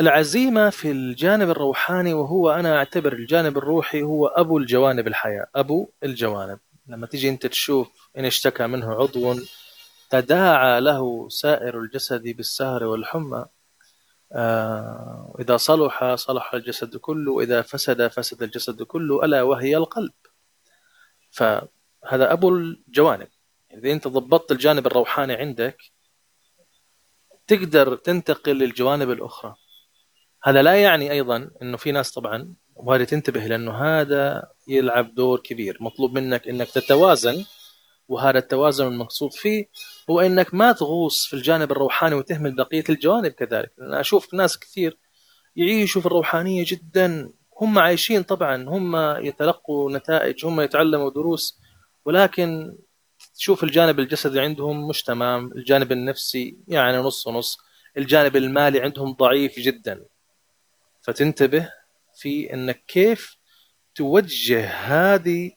العزيمة في الجانب الروحاني وهو أنا أعتبر الجانب الروحي هو أبو الجوانب الحياة أبو الجوانب. لما تيجي أنت تشوف إن اشتكى منه عضو تداعى له سائر الجسد بالسهر والحمى آه إذا صلح صلح الجسد كله وإذا فسد فسد الجسد كله ألا وهي القلب. فهذا أبو الجوانب. إذا أنت ضبطت الجانب الروحاني عندك تقدر تنتقل للجوانب الأخرى. هذا لا يعني أيضا أنه في ناس طبعا وهذه تنتبه لأنه هذا يلعب دور كبير. مطلوب منك أنك تتوازن وهذا التوازن المقصود فيه هو إنك ما تغوص في الجانب الروحاني وتهمل بقية الجوانب كذلك. أنا أشوف ناس كثير يعيشوا في الروحانية جدا. هم عايشين طبعا هم يتلقوا نتائج هم يتعلموا دروس ولكن تشوف الجانب الجسدي عندهم مش تمام الجانب النفسي يعني نص ونص الجانب المالي عندهم ضعيف جدا. فتنتبه في انك كيف توجه هذه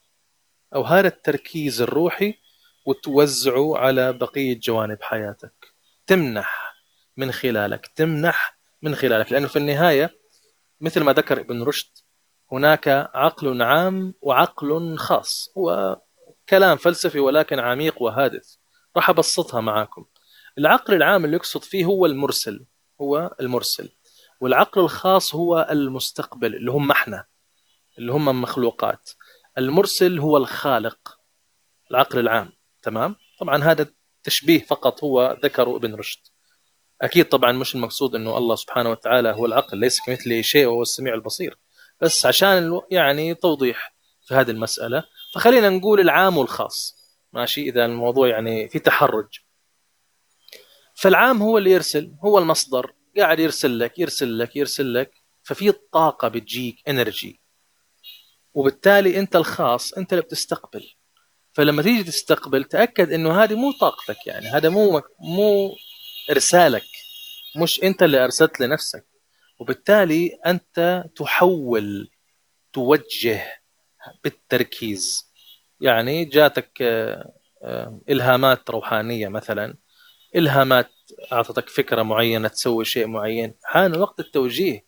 أو هذا التركيز الروحي وتوزعه على بقية جوانب حياتك. تمنح من خلالك تمنح من خلالك. لأنه في النهاية مثل ما ذكر ابن رشد هناك عقل عام وعقل خاص هو كلام فلسفي ولكن عميق وهادف. راح أبسطها معاكم. العقل العام اللي يقصد فيه هو المرسل هو المرسل. والعقل الخاص هو المستقبل اللي هم إحنا اللي هم مخلوقات. المرسل هو الخالق العقل العام تمام؟ طبعا هذا تشبيه فقط هو ذكره ابن رشد. أكيد طبعا مش المقصود إنه الله سبحانه وتعالى هو العقل ليس كمثله شيء وهو السميع البصير. بس عشان يعني توضيح في هذه المسألة فخلينا نقول العام والخاص ماشي؟ إذا الموضوع يعني في تحرج. فالعام هو اللي يرسل هو المصدر. قاعد يرسل لك يرسل لك يرسل لك ففي طاقة بتجيك انرجي وبالتالي أنت الخاص أنت اللي بتستقبل. فلما تيجي تستقبل تأكد إنه هذه مو طاقتك يعني هذا مو مو إرسالك. مش أنت اللي أرسلت لنفسك. وبالتالي أنت تحول توجه بالتركيز. يعني جاتك آه، آه، إلهامات روحانية مثلا. إلهامات أعطتك فكرة معينة تسوي شيء معين. حان وقت التوجيه.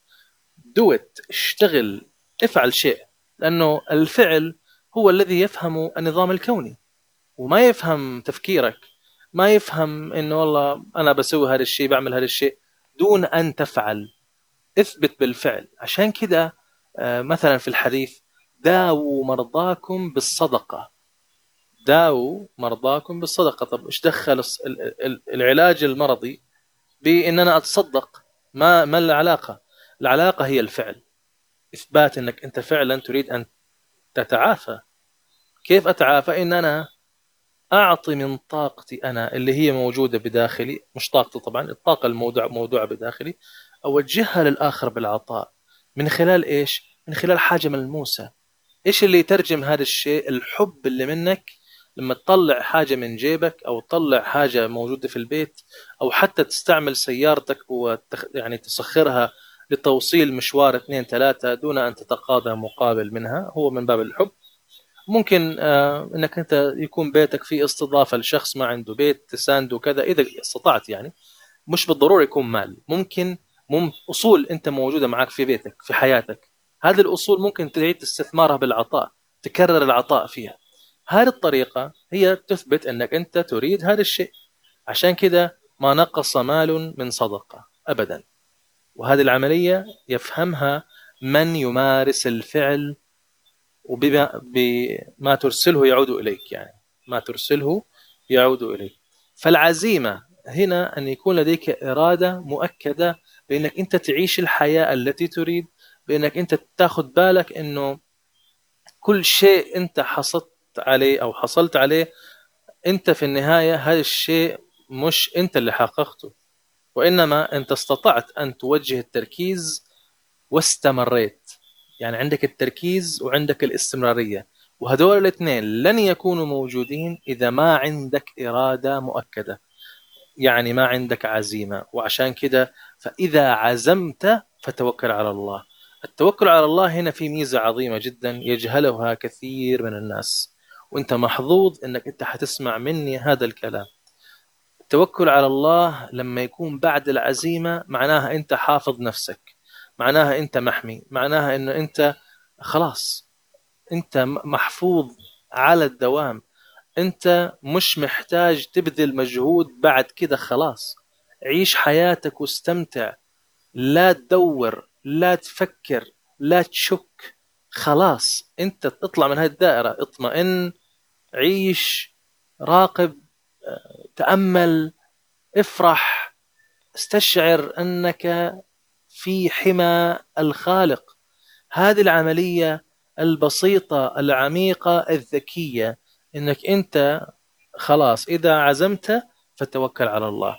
دوت اشتغل. افعل شيء. لأنه الفعل هو الذي يفهم النظام الكوني. وما يفهم تفكيرك. ما يفهم إنه والله أنا بسوي هذا الشيء بعمل هذا الشيء. دون أن تفعل. اثبت بالفعل. عشان كذا آه، مثلا في الحديث داووا مرضاكم بالصدقة. داووا مرضاكم بالصدقة. طب إيش دخل العلاج المرضي بان أنا أتصدق؟ ما ما العلاقة؟ العلاقة هي الفعل. إثبات إنك أنت فعلا تريد أن تتعافى. كيف أتعافى؟ إن أنا أعطي من طاقتي أنا اللي هي موجودة بداخلي مش طاقتي طبعا الطاقة الموضوع موضوعه بداخلي أوجهها للآخر بالعطاء. من خلال إيش؟ من خلال حاجة ملموسة. إيش اللي يترجم هذا الشيء؟ الحب اللي منك لما تطلع حاجة من جيبك أو تطلع حاجة موجودة في البيت أو حتى تستعمل سيارتك وتخ... يعني تسخرها لتوصيل مشوار اثنين ثلاثة دون أن تتقاضى مقابل منها هو من باب الحب. ممكن آه إنك أنت يكون بيتك فيه استضافة لشخص ما عنده بيت تسانده كذا إذا استطعت يعني. مش بالضروره يكون مال ممكن مم أصول أنت موجودة معك في بيتك في حياتك. هذه الأصول ممكن تعيد استثمارها بالعطاء تكرر العطاء فيها. هذه الطريقة هي تثبت أنك أنت تريد هذا الشيء. عشان كذا ما نقص مال من صدقة ابدا. وهذه العملية يفهمها من يمارس الفعل وبما بما ترسله يعود إليك يعني. ما ترسله يعود إليك. فالعزيمة هنا أن يكون لديك إرادة مؤكدة بأنك أنت تعيش الحياة التي تريد بأنك أنت تاخذ بالك أنه كل شيء أنت حصلت عليه أو حصلت عليه أنت في النهاية هذا الشيء مش أنت اللي حققته. وإنما أنت استطعت أن توجه التركيز واستمريت. يعني عندك التركيز وعندك الاستمرارية. وهذول الاثنين لن يكونوا موجودين إذا ما عندك إرادة مؤكدة. يعني ما عندك عزيمة. وعشان كده فإذا عزمت فتوكل على الله. التوكل على الله هنا في ميزة عظيمة جدا يجهلها كثير من الناس. وانت محظوظ انك انت حتسمع مني هذا الكلام. التوكل على الله لما يكون بعد العزيمة معناها أنت حافظ نفسك معناها أنت محمي معناها أنه أنت خلاص أنت محفوظ على الدوام أنت مش محتاج تبذل مجهود بعد كده خلاص. عيش حياتك واستمتع لا تدور لا تفكر لا تشك خلاص انت تطلع من هذه الدائرة اطمئن عيش راقب تأمل افرح استشعر أنك في حمى الخالق. هذه العملية البسيطة العميقة الذكية أنك أنت خلاص إذا عزمت فتوكل على الله.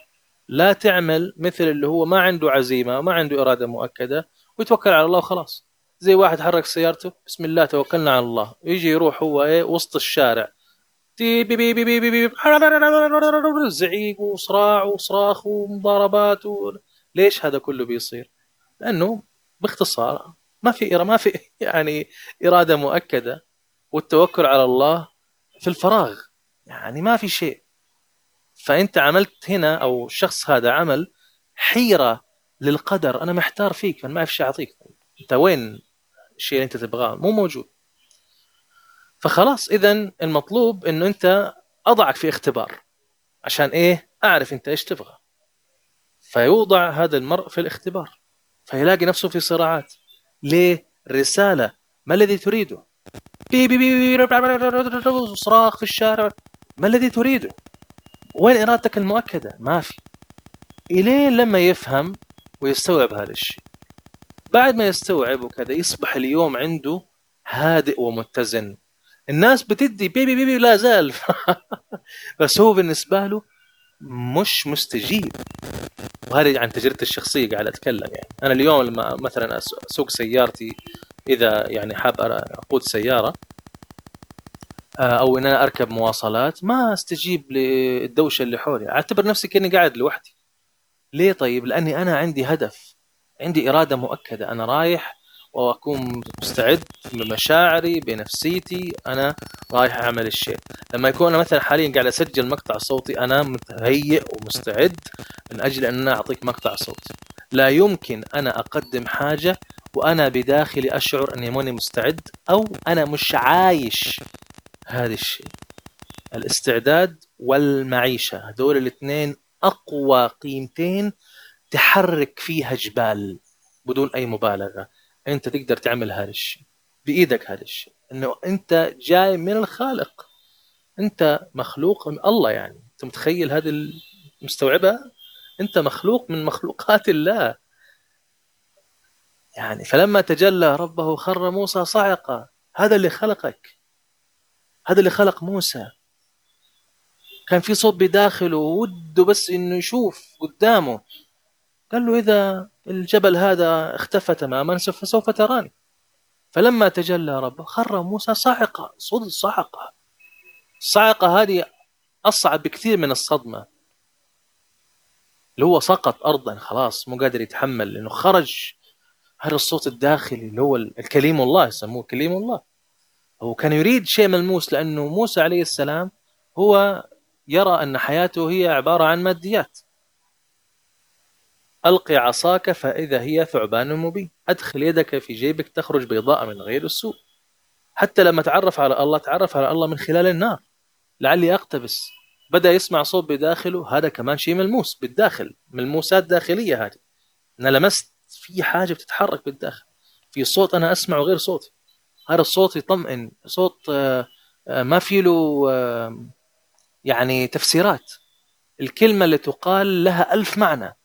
لا تعمل مثل اللي هو ما عنده عزيمة ما عنده إرادة مؤكدة ويتوكل على الله وخلاص. زي واحد حرك سيارته بسم الله توكلنا على الله. يجي يروح هو إيه؟ وسط الشارع. زعيق وصراع وصراخ ومضاربات و... ليش هذا كله بيصير؟ لأنه باختصار ما في ما في يعني اراده مؤكده والتوكل على الله في الفراغ يعني ما في شيء فانت عملت هنا أو الشخص هذا عمل حيره للقدر أنا محتار فيك فانا ما في شيء اعطيك انت وين الشيء اللي انت تبغاه مو موجود فخلاص اذا المطلوب انه انت اضعك في اختبار عشان إيه اعرف انت إيش تبغى فيوضع هذا المرء في الاختبار فيلاقي نفسه في صراعات ليه رسالة ما الذي تريده بي بي بي صراخ في الشارع ما الذي تريده وين إرادتك المؤكدة ما في إلين لما يفهم ويستوعب هذا الشيء بعد ما يستوعب وكذا يصبح اليوم عنده هادئ ومتزن الناس بتدي بيبي بيبي لا زال. بس هو بالنسبة له مش مستجيب. وهذه عن تجربتي الشخصية قاعد أتكلم يعني. أنا اليوم لما مثلا أسوق سيارتي إذا يعني حاب أقود سيارة آه، أو إن أنا أركب مواصلات ما أستجيب للدوشة اللي حولي. أعتبر نفسي كأني قاعد لوحدي. ليه طيب؟ لأني أنا عندي هدف. عندي إرادة مؤكدة. أنا رايح وأكون مستعد بمشاعري بنفسيتي أنا رايح أعمل الشيء. لما يكون أنا مثلا حاليا قاعد أسجل مقطع صوتي أنا متهيئ ومستعد من أجل أن أنا أعطيك مقطع صوتي. لا يمكن أنا أقدم حاجة وأنا بداخلي أشعر أني ماني مستعد أو أنا مش عايش هذا الشيء. الاستعداد والمعيشة هذول الاثنين أقوى قيمتين تحرك فيها جبال بدون أي مبالغة. أنت تقدر تعمل هذا الشيء بإيدك هذا الشيء. إنه أنت جاي من الخالق. أنت مخلوق من الله يعني. أنت متخيل هذه المستوعبة؟ أنت مخلوق من مخلوقات الله. يعني فلما تجلى ربه خر موسى صعقا هذا اللي خلقك. هذا اللي خلق موسى. كان في صوت بداخله وده بس إنه يشوف قدامه. قال له إذا الجبل هذا اختفى تماما فسوف تراني. فلما تجلى ربه خر موسى صاعقة صد صعقة الصعقة هذه أصعب بكثير من الصدمة. اللي هو سقط أرضا خلاص مو قادر يتحمل لأنه خرج هذا الصوت الداخلي اللي هو الكليم الله يسموه كليم الله. هو كان يريد شيء ملموس لأنه موسى عليه السلام هو يرى أن حياته هي عبارة عن ماديات. ألقي عصاك فإذا هي ثعبان مبين. أدخل يدك في جيبك تخرج بيضاء من غير السوء. حتى لما تعرف على الله تعرف على الله من خلال النار. لعلي أقتبس. بدأ يسمع صوت بداخله. هذا كمان شيء ملموس بالداخل. ملموسات داخلية هذه. أنا لمست في حاجة بتتحرك بالداخل. في صوت أنا أسمعه غير صوتي. هذا الصوت يطمئن صوت آه، آه، ما في له يعني تفسيرات. الكلمة اللي تقال لها ألف معنى.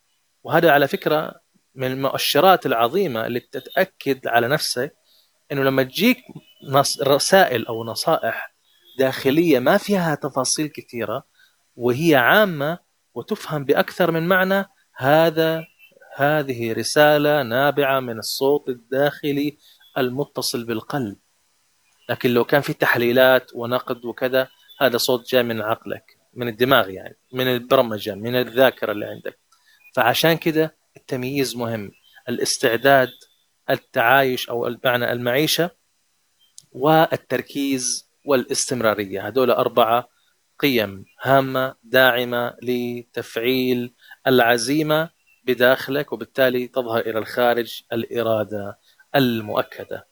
وهذا على فكرة من المؤشرات العظيمة اللي تتأكد على نفسك إنه لما تجيك رسائل أو نصائح داخلية ما فيها تفاصيل كثيرة وهي عامة وتفهم بأكثر من معنى هذا هذه رسالة نابعة من الصوت الداخلي المتصل بالقلب. لكن لو كان في تحليلات ونقد وكذا هذا صوت جاي من عقلك من الدماغ يعني من البرمجة من الذاكرة اللي عندك. فعشان كده التمييز مهم. الاستعداد التعايش أو بمعنى المعيشة والتركيز والاستمرارية. هذول أربعة قيم هامة داعمة لتفعيل العزيمة بداخلك وبالتالي تظهر إلى الخارج الإرادة المؤكدة.